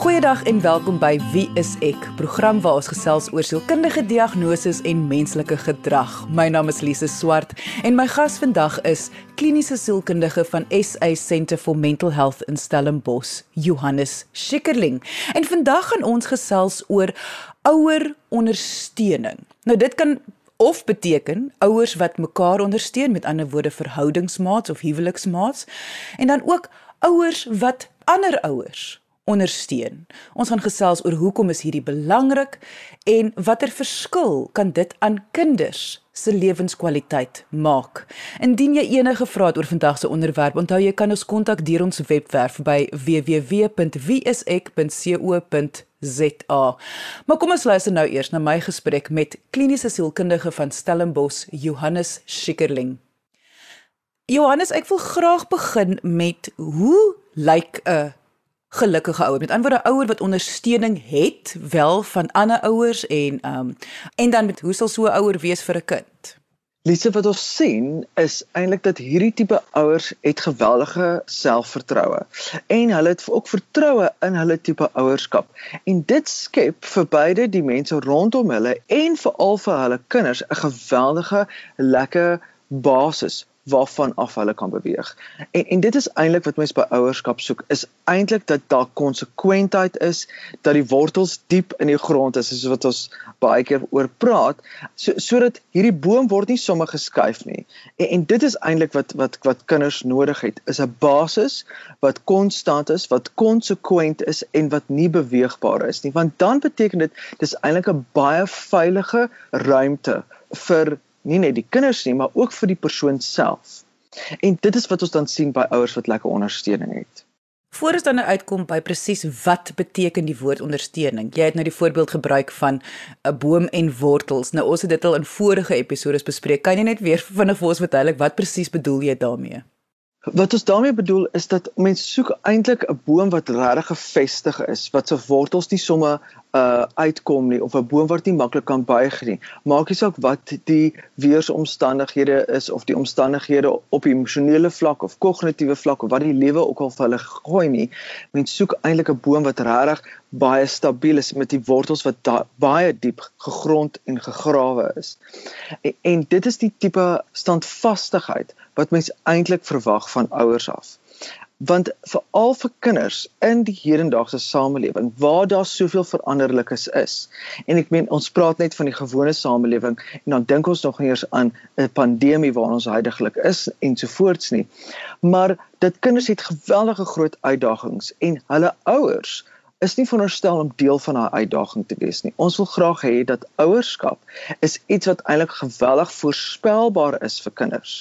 Goeiedag en welkom by Wie is ek? Program waar ons gesels oor sielkundige diagnoses en menslike gedrag. My naam is Lise Swart en my gas vandag is kliniese sielkundige van SA Centre for Mental Health in Stellenbosch, Johannes Schikkerling. En vandag gaan ons gesels oor ouer ondersteuning. Nou dit kan of beteken ouers wat mekaar ondersteun met ander woorde verhoudingsmaats of huweliksmaats en dan ook ouers wat ander ouers ondersteun. Ons gaan gesels oor hoekom is hierdie belangrik en watter verskil kan dit aan kinders se lewenskwaliteit maak. Indien jy enige vrae het oor vandag se onderwerp, onthou jy kan ons kontak deur ons webwerf by www.wieisek.co.za. Maar kom ons luister nou eers na my gesprek met kliniese sielkundige van Stellenbosch, Johannes Schikkerling. Johannes, ek wil graag begin met hoe lyk 'n gelukkige ouer. Met ander woorde, ouer wat ondersteuning het wel van ander ouers en ehm um, en dan met hoe sal so 'n ouer wees vir 'n kind? Lise wat ons sien is eintlik dat hierdie tipe ouers het geweldige selfvertroue en hulle het ook vertroue in hulle tipe ouerskap. En dit skep vir beide die mense rondom hulle en veral vir hulle kinders 'n geweldige lekker basis waarvan af hulle kan beweeg. En en dit is eintlik wat mense by ouerskap soek, is eintlik dat daar konsekwentheid is, dat die wortels diep in die grond is, soos wat ons baie keer oor praat, so sodat hierdie boom word nie sommer geskuif nie. En en dit is eintlik wat wat wat kinders nodig het, is 'n basis wat konstant is, wat konsekwent is en wat nie beweegbaar is nie, want dan beteken dit dis eintlik 'n baie veilige ruimte vir nie net die kinders nie, maar ook vir die persoon self. En dit is wat ons dan sien by ouers wat lekker ondersteuning het. Voor ons dan nou uitkom by presies wat beteken die woord ondersteuning. Jy het nou die voorbeeld gebruik van 'n boom en wortels. Nou ons het dit al in vorige episode bespreek. Kan jy net weer vinnig vir ons verduidelik wat presies bedoel jy daarmee? Wat ons daarmee bedoel is dat mense soek eintlik 'n boom wat regtig gefestig is, wat se wortels nie sommer uh uitkom nie of 'n boom wat nie maklik kan buig nie. Maak nie saak wat die weeromstandighede is of die omstandighede op emosionele vlak of kognitiewe vlak of wat die lewe ook al vir hulle gooi nie. Mense soek eintlik 'n boom wat regtig baie stabiel is met die wortels wat da, baie diep gegrond en gegrawe is. En, en dit is die tipe standvastigheid wat mens eintlik verwag van ouers af. Want veral vir kinders in die hedendaagse samelewing waar daar soveel veranderlikes is. En ek meen ons praat net van die gewone samelewing en dan dink ons nog eers aan 'n pandemie waar ons heidaglik is ensovoorts nie. Maar dit kinders het geweldige groot uitdagings en hulle ouers is nie veronderstel om deel van daai uitdaging te wees nie. Ons wil graag hê dat ouerskap is iets wat eintlik geweldig voorspelbaar is vir kinders.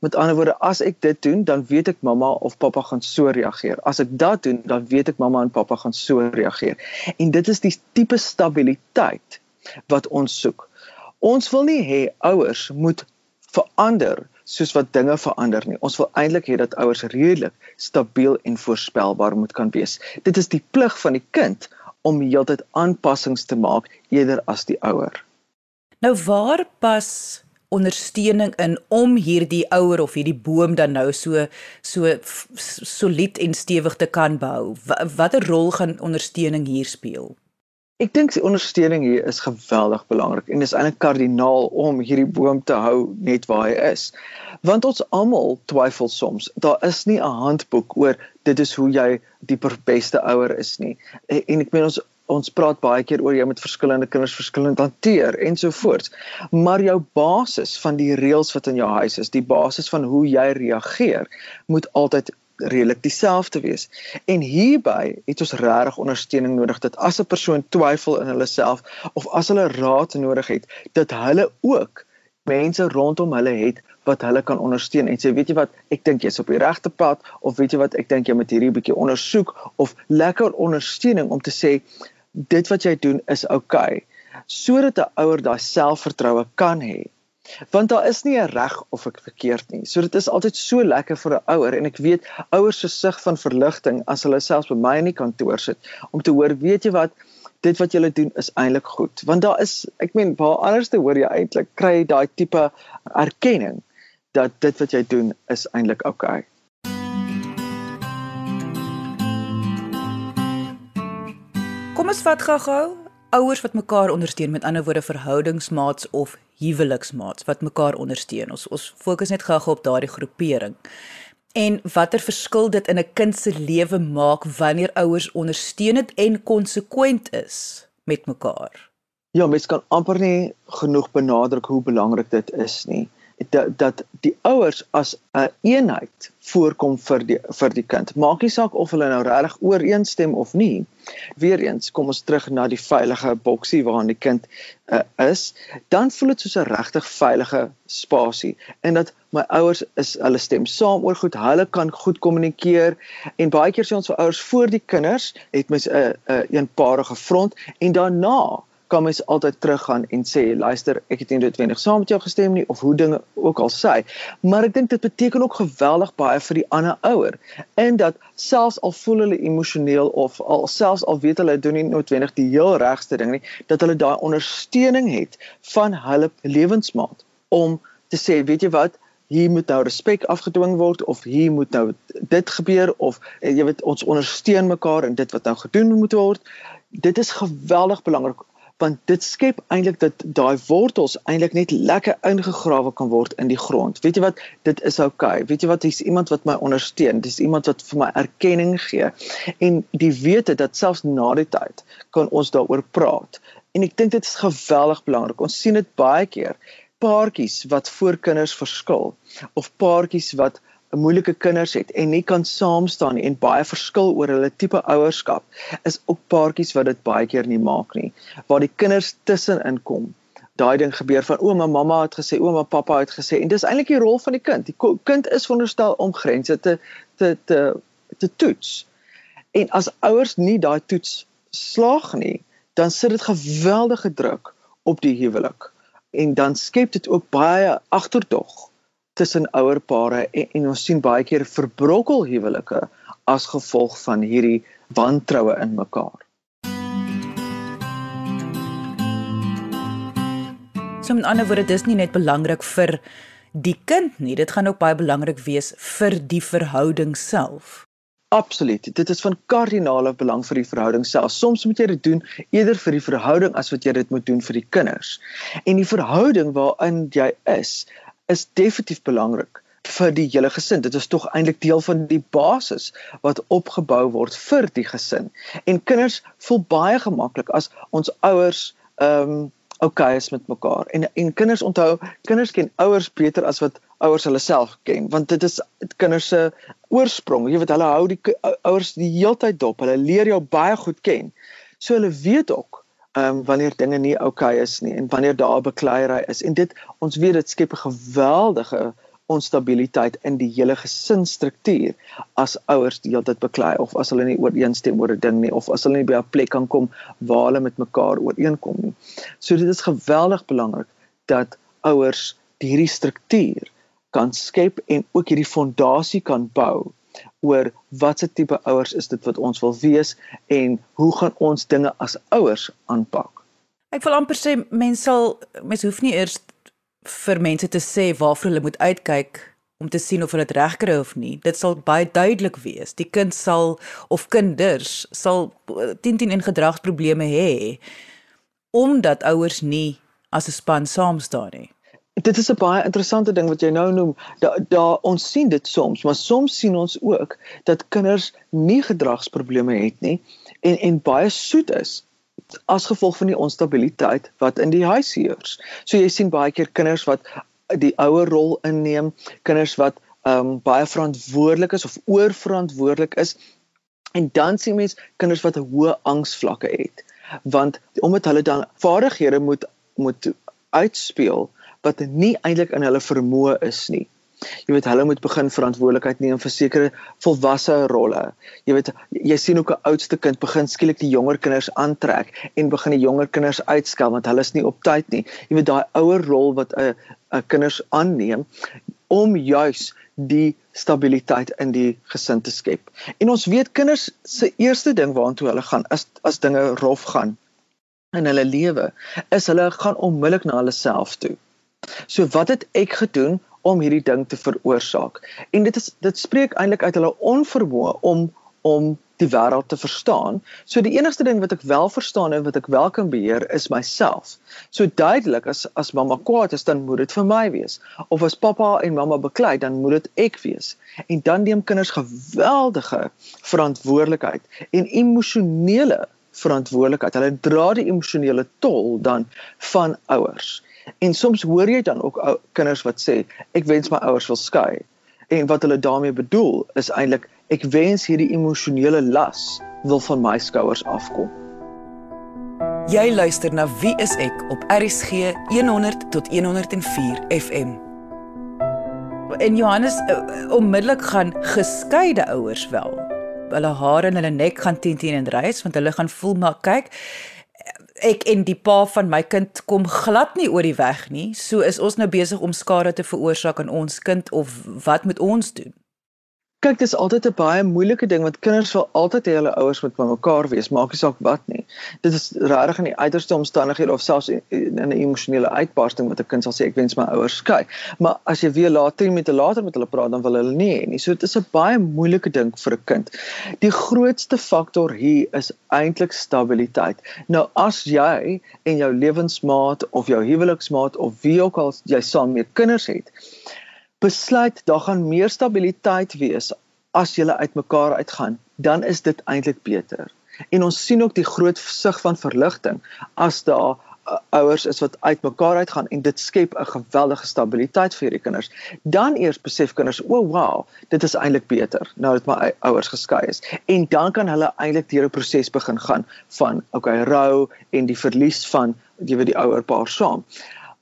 Met ander woorde, as ek dit doen, dan weet ek mamma of pappa gaan so reageer. As ek dat doen, dan weet ek mamma en pappa gaan so reageer. En dit is die tipe stabiliteit wat ons soek. Ons wil nie hê ouers moet verander soos wat dinge verander nie. Ons wil eintlik hê dat ouers redelik stabiel en voorspelbaar moet kan wees. Dit is die plig van die kind om heeltyd aanpassings te maak eerder as die ouer. Nou waar pas ondersteuning in om hierdie ouer of hierdie boom dan nou so so solied en stewig te kan bou? Watter rol gaan ondersteuning hier speel? Ek dink die ondersteuning hier is geweldig belangrik en dis eintlik kardinaal om hierdie boom te hou net waar hy is. Want ons almal twyfel soms. Daar is nie 'n handboek oor dit is hoe jy die beste ouer is nie. En ek meen ons ons praat baie keer oor jy met verskillende kinders verskillend hanteer ensovoorts. Maar jou basis van die reëls wat in jou huis is, die basis van hoe jy reageer, moet altyd redelik dieselfde wees. En hierby het ons regtig ondersteuning nodig dat as 'n persoon twyfel in hulle self of as hulle raad nodig het, dat hulle ook mense rondom hulle het wat hulle kan ondersteun. En sê weet jy wat? Ek dink jy's op die regte pad of weet jy wat? Ek dink jy moet hierdie bietjie ondersoek of lekker ondersteuning om te sê dit wat jy doen is oukei okay, sodat 'n ouer daai selfvertroue kan hê want daar is nie 'n reg of ek verkeerd nie. So dit is altyd so lekker vir 'n ouer en ek weet ouers se sug van verligting as hulle selfs by my in die kantoor sit om te hoor, weet jy wat, dit wat julle doen is eintlik goed. Want daar is, ek meen, waar anders te hoor jy eintlik kry daai tipe erkenning dat dit wat jy doen is eintlik oukei. Okay. Kom ons vat gou-gou ouers wat mekaar ondersteun met ander woorde verhoudingsmaats of huweliksmaats wat mekaar ondersteun. Ons ons fokus net gou-gou op daardie groepering. En watter verskil dit in 'n kind se lewe maak wanneer ouers ondersteunend en konsekwent is met mekaar. Ja, mens kan amper nie genoeg benadruk hoe belangrik dit is nie dat dat die ouers as 'n een eenheid voorkom vir die vir die kind. Maak nie saak of hulle nou regtig ooreenstem of nie. Weereens kom ons terug na die veilige boksie waarin die kind uh, is, dan voel dit soos 'n regtig veilige spasie en dat my ouers is hulle stem saam oor goed, hulle kan goed kommunikeer en baie keer sê ons vir ouers voor die kinders het mens 'n 'n uh, eenparige front en daarna kan mens altyd teruggaan en sê luister ek het nie noodwendig saam met jou gestem nie of hoe dinge ook al sê maar ek dink dit beteken ook geweldig baie vir die ander ouer en dat selfs al voel hulle emosioneel of al selfs al weet hulle doen nie noodwendig die heel regste ding nie dat hulle daai ondersteuning het van hulle lewensmaat om te sê weet jy wat? Hier moet nou respek afgedwing word of hier moet nou dit gebeur of jy weet ons ondersteun mekaar in dit wat nou gedoen moet word. Dit is geweldig belangrik want dit skep eintlik dat daai wortels eintlik net lekker ingegrawe kan word in die grond. Weet jy wat? Dit is oukei. Okay. Weet jy wat? Dis iemand wat my ondersteun. Dis iemand wat vir my erkenning gee. En die wete dat selfs na die tyd kan ons daaroor praat. En ek dink dit is geweldig belangrik. Ons sien dit baie keer. Paartjies wat voor kinders verskil of paartjies wat moeilike kinders het en nie kan saam staan en baie verskil oor hulle tipe ouerskap is ook paartjies wat dit baie keer nie maak nie. Waar die kinders tussenin kom daai ding gebeur van ouma mamma het gesê ouma pappa het gesê. En dis eintlik die rol van die kind. Die kind is veronderstel om grense te te te te toets. En as ouers nie daai toets slaag nie dan sit dit geweldige druk op die huwelik. En dan skep dit ook baie agterdog tussen ouer pare en, en ons sien baie keer verbrokkel huwelike as gevolg van hierdie wantroue in mekaar. So met ander woorde dis nie net belangrik vir die kind nie, dit gaan ook baie belangrik wees vir die verhouding self. Absoluut. Dit is van kardinale belang vir die verhouding self. Soms moet jy dit doen eerder vir die verhouding as wat jy dit moet doen vir die kinders. En die verhouding waarin jy is, is definitief belangrik vir die hele gesin. Dit is tog eintlik deel van die basis wat opgebou word vir die gesin. En kinders voel baie gemaklik as ons ouers ehm um, okay is met mekaar. En en kinders onthou, kinders ken ouers beter as wat ouers hulle self ken, want dit is kinders se oorsprong. Jy weet hulle hou die ouers die heeltyd dop. Hulle leer jou baie goed ken. So hulle weet ook um, wanneer dinge nie oukei okay is nie en wanneer daar bekleierery is en dit ons weet dit skep 'n geweldige onstabiliteit in die hele gesinsstruktuur as ouers die hele tyd beklei of as hulle nie ooreenstem oor 'n ding nie of as hulle nie by 'n plek kan kom waar hulle met mekaar ooreenkom nie. So dit is geweldig belangrik dat ouers hierdie struktuur kan skep en ook hierdie fondasie kan bou oor watse tipe ouers is dit wat ons wil wees en hoe gaan ons dinge as ouers aanpak. Ek wil amper sê mense sal mens hoef nie eers vir mense te sê waarvoor hulle moet uitkyk om te sien of hulle dit regkry of nie. Dit sal baie duidelik wees. Die kind sal of kinders sal 10 10 in gedragsprobleme hê omdat ouers nie as 'n span saam staan nie dit is 'n baie interessante ding wat jy nou noem. Daar da, ons sien dit soms, maar soms sien ons ook dat kinders nie gedragsprobleme het nie en en baie soet is as gevolg van die onstabiliteit wat in die huis heers. So jy sien baie keer kinders wat die ouer rol inneem, kinders wat ehm um, baie verantwoordelik is of oorverantwoordelik is. En dan sien mens kinders wat hoë angsvlakke het, want omdat hulle dan vaardighede moet moet uitspeel wat nie eintlik in hulle vermoë is nie. Jy weet hulle moet begin verantwoordelikheid neem vir sekere volwasse rolle. Jy weet jy sien ook 'n oudste kind begin skielik die jonger kinders aantrek en begin die jonger kinders uitskel want hulle is nie op tyd nie. Jy weet daai ouer rol wat 'n 'n kinders aanneem om juis die stabiliteit in die gesin te skep. En ons weet kinders se eerste ding waartoe hulle gaan as as dinge rof gaan in hulle lewe, is hulle gaan onmiddellik na hulle self toe. So wat het ek gedoen om hierdie ding te veroorsaak? En dit is dit spreek eintlik uit hulle onvermoë om om die wêreld te verstaan. So die enigste ding wat ek wel verstaan en wat ek wel kan beheer is myself. So duidelik as as mamma kwaad is, dan moet dit vir my wees. Of as pappa en mamma beklei, dan moet dit ek wees. En dan neem kinders geweldige verantwoordelikheid en emosionele verantwoordelikheid. Hulle dra die emosionele tol dan van ouers. En soms hoor jy dan ook kinders wat sê ek wens my ouers wil skei. En wat hulle daarmee bedoel is eintlik ek wens hierdie emosionele las wil van my skouers afkom. Jy luister na Wie is ek op RSG 100 tot 104 FM. En Johannes uh, onmiddellik gaan geskeide ouers wel. Hulle hare en hulle nek gaan teen teen en reis want hulle gaan voel maar kyk ek en die pa van my kind kom glad nie oor die weg nie. So is ons nou besig om skade te veroorsaak aan ons kind of wat moet ons doen? Kyk, dis altyd 'n baie moeilike ding want kinders wil altyd hê hulle ouers moet by mekaar wees, maak nie saak wat nie. Dit is regtig in die uiterste omstandighede of selfs in 'n emosionele uitbarsting wat 'n kind sal sê ek wens my ouers skei. Maar as jy weer later met hulle later met hulle praat, dan wil hulle nie hê nie. So dit is 'n baie moeilike ding vir 'n kind. Die grootste faktor hier is eintlik stabiliteit. Nou as jy en jou lewensmaat of jou huweliksmaat of wie ook al jy saam met kinders het, besluit daar gaan meer stabiliteit wees as julle uitmekaar uitgaan, dan is dit eintlik beter. En ons sien ook die groot sig van verligting as daar uh, ouers is wat uitmekaar uitgaan en dit skep 'n geweldige stabiliteit vir hierdie kinders. Dan eers besef kinders, o oh, wow, dit is eintlik beter nou dat my ouers geskei is. En dan kan hulle eintlik deur 'n proses begin gaan van okay, rou en die verlies van jy weet die ouer paar saam.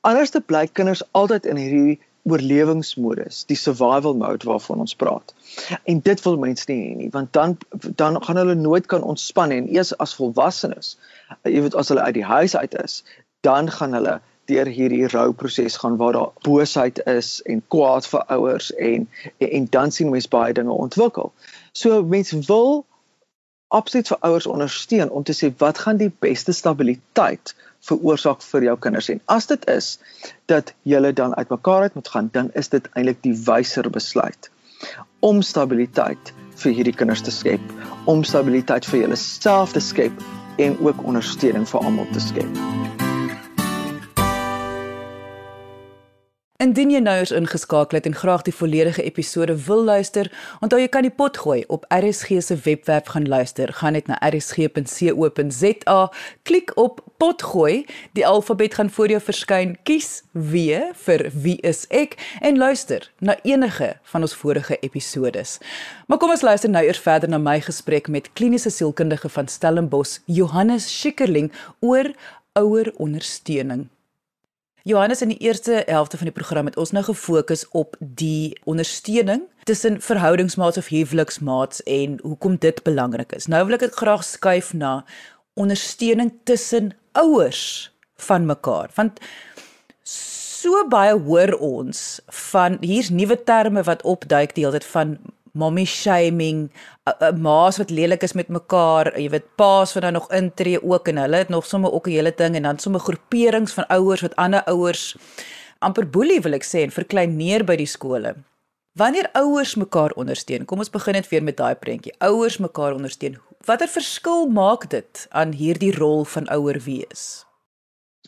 Anderste bly kinders altyd in hierdie oorlewingsmodus, die survival mode waarvan ons praat. En dit wil mense nie hê nie, want dan dan gaan hulle nooit kan ontspan en eers as volwassenes, jy weet as hulle uit die huis uit is, dan gaan hulle deur hierdie rouproses gaan waar daar boosheid is en kwaad vir ouers en, en en dan sien mense baie dinge ontwikkel. So mense wil absoluut vir ouers ondersteun om te sê wat gaan die beste stabiliteit veroorsaak vir jou kinders en as dit is dat julle dan uitmekaar uit moet gaan dan is dit eintlik die wyser besluit om stabiliteit vir hierdie kinders te skep om stabiliteit vir julleself te skep en ook ondersteuning vir almal te skep. Indien jy nou eens ingeskakel het en graag die volledige episode wil luister, onthou jy kan die pot gooi op RSG se webwerf gaan luister. Gaan net na rsg.co.za, klik op pot gooi, die alfabet gaan voor jou verskyn, kies W vir wie is ek en luister na enige van ons vorige episodes. Maar kom ons luister nou eers verder na my gesprek met kliniese sielkundige van Stellenbosch, Johannes Schikkerling oor ouer ondersteuning. Johannes in die eerste helfte van die program het ons nou gefokus op die ondersteuning tussen verhoudingsmaats of huweliksmaats en hoekom dit belangrik is. Nou wil ek dit graag skuif na ondersteuning tussen ouers van mekaar want so baie hoor ons van hier's nuwe terme wat opduik die hele tyd van mommy shaming, ma's wat lelik is met mekaar, jy weet pa's wat dan nog intree ook en hulle het nog sommer ook 'n hele ding en dan sommer groeperings van ouers wat ander ouers amper boelie wil ek sê en verklein neer by die skole. Wanneer ouers mekaar ondersteun, kom ons begin net weer met daai prentjie. Ouers mekaar ondersteun. Watter verskil maak dit aan hierdie rol van ouer wees?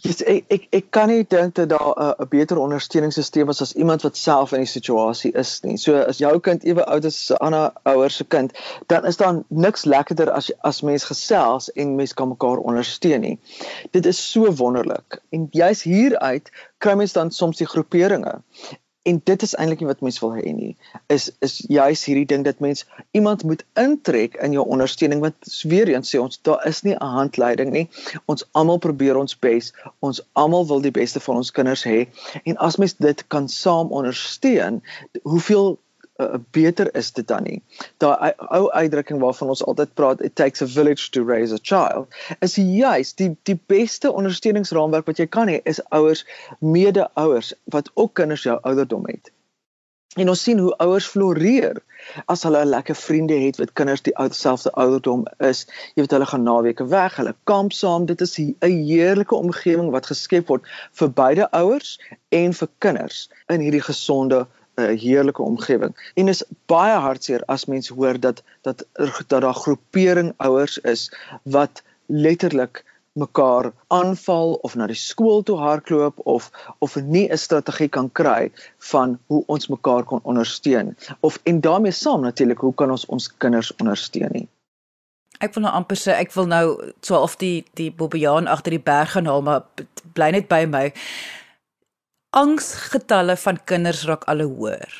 Yes, ek ek ek kan nie dink dat daar 'n uh, beter ondersteuningssisteem is as iemand wat self in die situasie is nie. So as jou kind ewe oud is as 'n ander ouer se kind, dan is daar niks lekkerder as as mens gesels en mens kan mekaar ondersteun nie. Dit is so wonderlik. En jy's hieruit kry mens dan soms die groeperinge en dit is eintlik nie wat mense wil hê nie. Is is juis hierdie ding dat mens iemand moet intrek in jou ondersteuning want weer eens sê ons daar is nie 'n handleiding nie. Ons almal probeer ons bes ons almal wil die beste vir ons kinders hê. En as mens dit kan saam ondersteun hoeveel uh, beter is dit dan nie. Daai ou uitdrukking waarvan ons altyd praat, it takes a village to raise a child, is juist die die beste ondersteuningsraamwerk wat jy kan hê is ouers, mede-ouers wat ook kinders jou ouderdom het. En ons sien hoe ouers floreer as hulle lekker vriende het wat kinders die selfde ouderdom is. Jy weet hulle gaan naweke weg, hulle kamp saam. Dit is 'n heerlike omgewing wat geskep word vir beide ouers en vir kinders in hierdie gesonde 'n heerlike omgewing. En is baie hartseer as mense hoor dat dat dat daar groepering ouers is wat letterlik mekaar aanval of na die skool toe hardloop of of nie 'n strategie kan kry van hoe ons mekaar kan ondersteun of en daarmee saam natuurlik hoe kan ons ons kinders ondersteun nie. Ek wil nou amper sê ek wil nou so of die die bobbejaan agter die berg gaan haal maar bly net by my. Angsgetalle van kinders raak al hoër.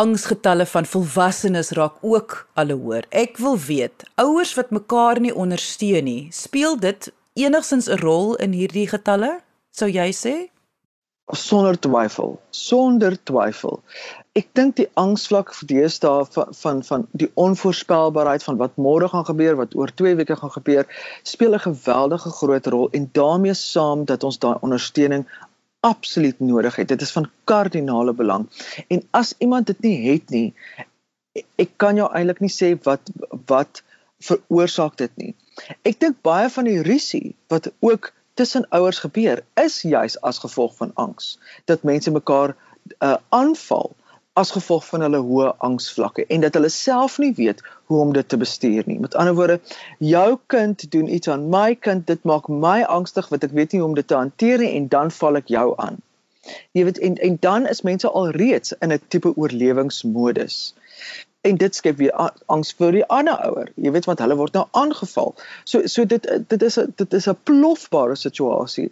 Angsgetalle van volwassenes raak ook al hoër. Ek wil weet, ouers wat mekaar nie ondersteun nie, speel dit enigsins 'n rol in hierdie getalle? Sou jy sê? Sonder twyfel, sonder twyfel. Ek dink die angsvlak deesdae van van van die onvoorspelbaarheid van wat môre gaan gebeur, wat oor 2 weke gaan gebeur, speel 'n geweldige groot rol en daarmee saam dat ons daai ondersteuning absoluut nodig het. Dit is van kardinale belang. En as iemand dit nie het nie, ek kan jou eintlik nie sê wat wat veroorsaak dit nie. Ek dink baie van die rusie wat ook tussen ouers gebeur is juis as gevolg van angs dat mense mekaar uh, aanval as gevolg van hulle hoë angsvlakke en dat hulle self nie weet hoe om dit te bestuur nie. Met ander woorde, jou kind doen iets aan my kind, dit maak my angstig wat ek weet nie hoe om dit te hanteer nie en dan val ek jou aan. Jy weet en en dan is mense al reeds in 'n tipe oorlewingsmodus en dit skep weer angs vir die ander ouer. Jy weet want hulle word nou aangeval. So so dit dit is 'n dit is 'n plofbare situasie.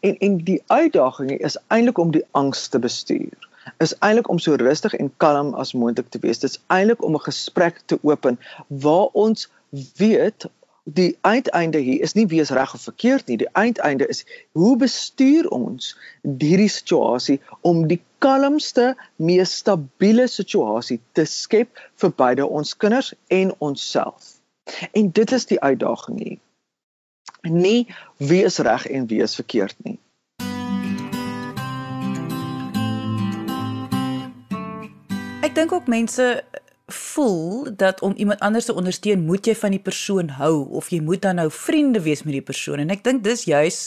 En en die uitdaging is eintlik om die angs te bestuur. Is eintlik om so rustig en kalm as moontlik te wees. Dit is eintlik om 'n gesprek te open waar ons weet die uiteinde hier is nie wie is reg of verkeerd nie. Die uiteinde is hoe bestuur ons hierdie situasie om die kalmste, mees stabiele situasie te skep vir beide ons kinders en onsself. En dit is die uitdaging hier. Nie wie is reg en wie is verkeerd nie. Ek dink ook mense voel dat om iemand anders te ondersteun, moet jy van die persoon hou of jy moet dan nou vriende wees met die persoon en ek dink dis juis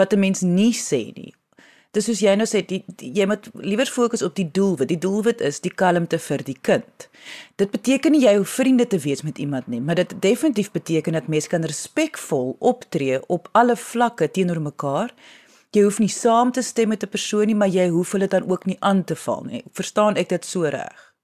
wat 'n mens nie sê nie. Dis soos jy nou sê, die, die, jy moet liewer fokus op die doelwit. Die doelwit is die kalmte vir die kind. Dit beteken nie jy hoef vriende te wees met iemand nie, maar dit definitief beteken dat mense kan respekvol optree op alle vlakke teenoor mekaar. Jy hoef nie saam te stem met 'n persoon nie, maar jy hoef hulle dan ook nie aan te val nie. Verstaan ek dit so reg?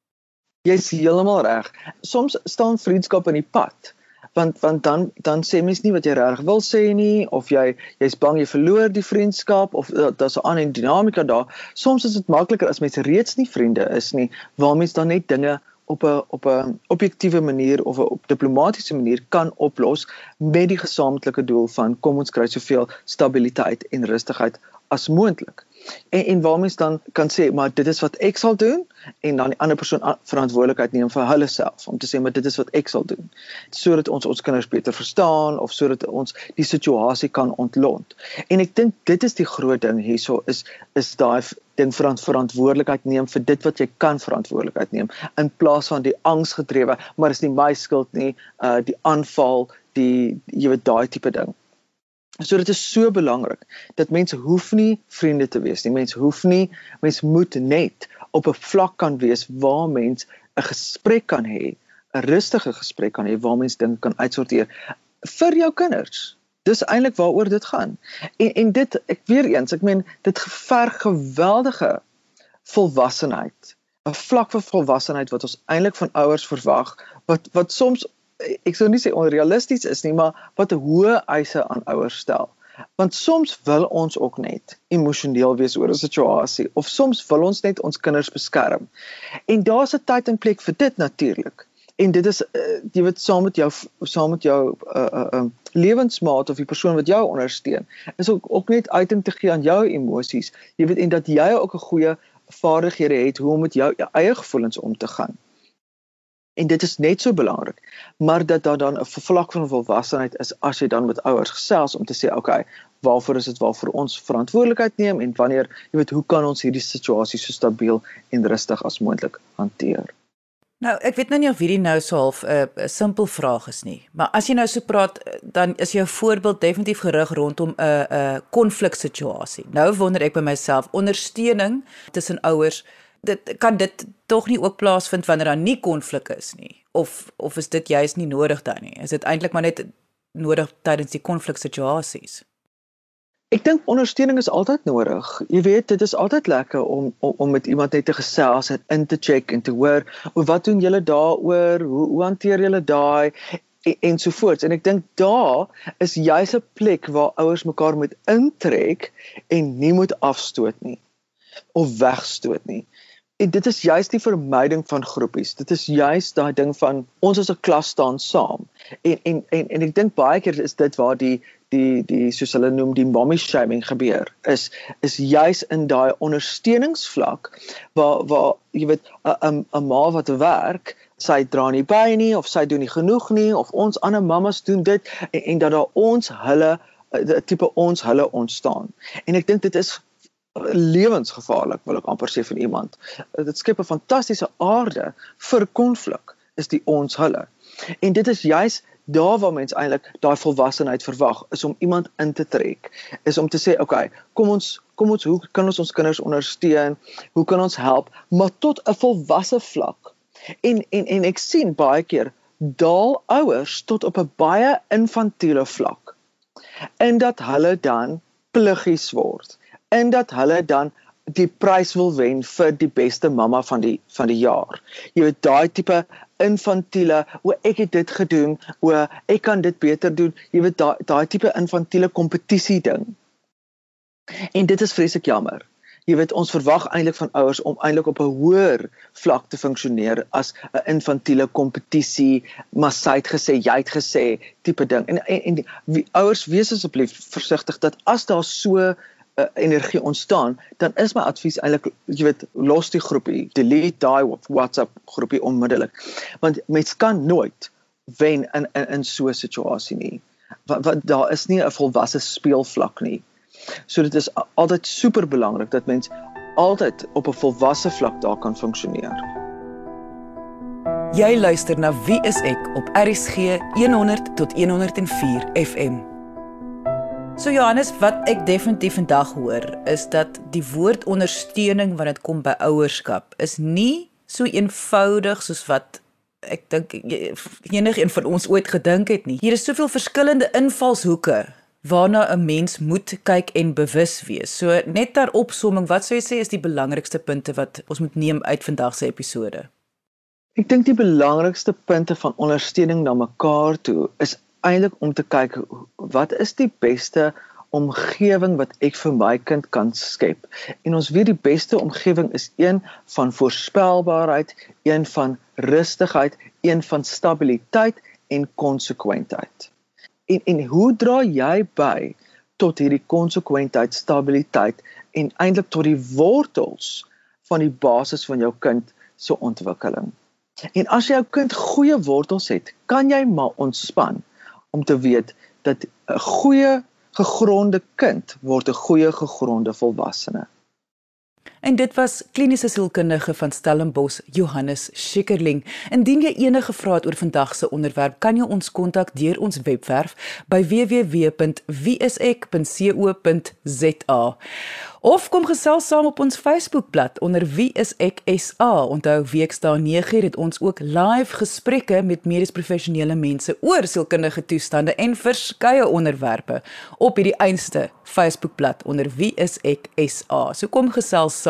Jy's heeltemal reg. Soms staan vriendskap in die pad. Want want dan dan sê mens nie wat jy reg wil sê nie of jy jy's bang jy verloor die vriendskap of uh, daar's 'n ander dinamika daar. Soms is dit makliker as mense reeds nie vriende is nie, waar mens dan net dinge op 'n op 'n objektiewe manier of 'n op diplomatisiese manier kan oplos met die gesamentlike doel van kom ons kry soveel stabiliteit en rustigheid as moontlik. En en waar mens dan kan sê maar dit is wat ek sal doen en dan die ander persoon verantwoordelikheid neem vir hulle self om te sê maar dit is wat ek sal doen sodat ons ons kinders beter verstaan of sodat ons die situasie kan ontlont. En ek dink dit is die groot ding hierso is is daai ding verantwoordelikheid neem vir dit wat jy kan verantwoordelikheid neem in plaas van die angsgedrewe maar is nie my skuld nie uh die aanval die jy weet daai tipe ding So dit is so belangrik dat mense hoef nie vriende te wees nie. Mense hoef nie, mense moet net op 'n vlak kan wees waar mens 'n gesprek kan hê, 'n rustige gesprek kan hê waar mens dinge kan uitsorteer vir jou kinders. Dis eintlik waaroor dit gaan. En en dit ek weer eens, ek meen dit geverg geweldige volwassenheid. 'n Vlak van volwassenheid wat ons eintlik van ouers verwag wat wat soms ek sou nie sê onrealisties is nie, maar wat hoë eise aan ouers stel. Want soms wil ons ook net emosioneel wees oor 'n situasie of soms wil ons net ons kinders beskerm. En daar's 'n tyd en plek vir dit natuurlik. En dit is uh, jy weet saam met jou saam met jou uh uh, uh lewensmaat of die persoon wat jou ondersteun. Is ook ook net uiting te gee aan jou emosies. Jy weet en dat jy ook 'n goeie vaardighede het hoe om met jou, jou eie gevoelens om te gaan en dit is net so belangrik maar dat daar dan 'n vlak van volwassenheid is as jy dan met ouers gesels om te sê okay waarvoor is dit waarvoor ons verantwoordelikheid neem en wanneer jy weet hoe kan ons hierdie situasie so stabiel en rustig as moontlik hanteer Nou, ek weet nou nie of hierdie nou so half 'n uh, 'n simpel vraag is nie, maar as jy nou so praat, dan is jou voorbeeld definitief gerig rondom 'n uh, 'n uh, konfliksituasie. Nou wonder ek by myself, ondersteuning tussen ouers dit kan dit tog nie ook plaasvind wanneer daar nie konflik is nie? Of of is dit juist nie nodig dan nie? Is dit eintlik maar net nodig tydens die konfliksituasies Ek dink ondersteuning is altyd nodig. Jy weet, dit is altyd lekker om om, om met iemand net te gesels en in te check en te hoor, wat doen julle daaroor? Hoe hoe hanteer julle daai en, en so voort. En ek dink daar is juis 'n plek waar ouers mekaar moet intrek en nie moet afstoot nie of wegstoot nie. En dit is juis die vermyding van groepies. Dit is juis daai ding van ons as 'n klas staan saam. En en en en ek dink baie keer is dit waar die die die soos hulle noem die mommy shaming gebeur is is juis in daai ondersteuningsvlak waar waar jy weet 'n 'n ma wat werk sy dra nie by nie of sy doen nie genoeg nie of ons ander mammas doen dit en, en dat daar ons hulle 'n tipe ons hulle ontstaan en ek dink dit is lewensgevaarlik wil ek amper sê vir iemand. Dit skep 'n fantastiese aarde vir konflik is die ons hulle. En dit is juis daar waar mens eintlik daai volwassenheid verwag is om iemand in te trek. Is om te sê okay kom ons kom ons hoe kan ons ons kinders ondersteun? Hoe kan ons help? Maar tot 'n volwasse vlak. En en en ek sien baie keer daal ouers tot op 'n baie infantiele vlak. En dat hulle dan pluggies word en dat hulle dan die prys wil wen vir die beste mamma van die van die jaar. Jy weet daai tipe infantiele, o ek het dit gedoen, o ek kan dit beter doen. Jy weet daai daai tipe infantiele kompetisie ding. En dit is vreeslik jammer. Jy weet ons verwag eintlik van ouers om eintlik op 'n hoër vlak te funksioneer as 'n infantiele kompetisie, maar sy het gesê, jy het gesê tipe ding. En en, en wie, ouers wees asseblief versigtig dat as daar so uh, energie ontstaan, dan is my advies eintlik jy weet los die groepie, delete daai WhatsApp groepie onmiddellik. Want mens kan nooit wen in in, in so 'n situasie nie. Want, want daar is nie 'n volwasse speelvlak nie. So dit is altyd super belangrik dat mens altyd op 'n volwasse vlak daar kan funksioneer. Jy luister na Wie is ek op RCG 100 tot 104 FM. So Johannes, wat ek definitief vandag hoor, is dat die woord ondersteuning wanneer dit kom by ouerskap is nie so eenvoudig soos wat ek dink enigeen van ons ooit gedink het nie. Hier is soveel verskillende invalshoeke waarna 'n mens moet kyk en bewus wees. So net ter opsomming, wat sou jy sê is die belangrikste punte wat ons moet neem uit vandag se episode? Ek dink die belangrikste punte van ondersteuning na mekaar toe is eintlik om te kyk wat is die beste omgewing wat ek vir my kind kan skep. En ons weet die beste omgewing is een van voorspelbaarheid, een van rustigheid, een van stabiliteit en konsekwentheid. En en hoe dra jy by tot hierdie konsekwentheid, stabiliteit en eintlik tot die wortels van die basis van jou kind se ontwikkeling? En as jou kind goeie wortels het, kan jy maar ontspan om te weet dat 'n goeie gegronde kind word 'n goeie gegronde volwassene. En dit was kliniese sielkundige van Stellenbosch, Johannes Schikkerling. Indien jy enige vrae het oor vandag se onderwerp, kan jy ons kontak deur ons webwerf by www.wieisek.co.za. Of kom gesels saam op ons Facebookblad onder Wie is ek SA. Onthou Weksdae 9 het ons ook live gesprekke met medies professionele mense oor sielkundige toestande en verskeie onderwerpe op hierdie einste Facebookblad onder Wie is ek SA. So kom gesels saam.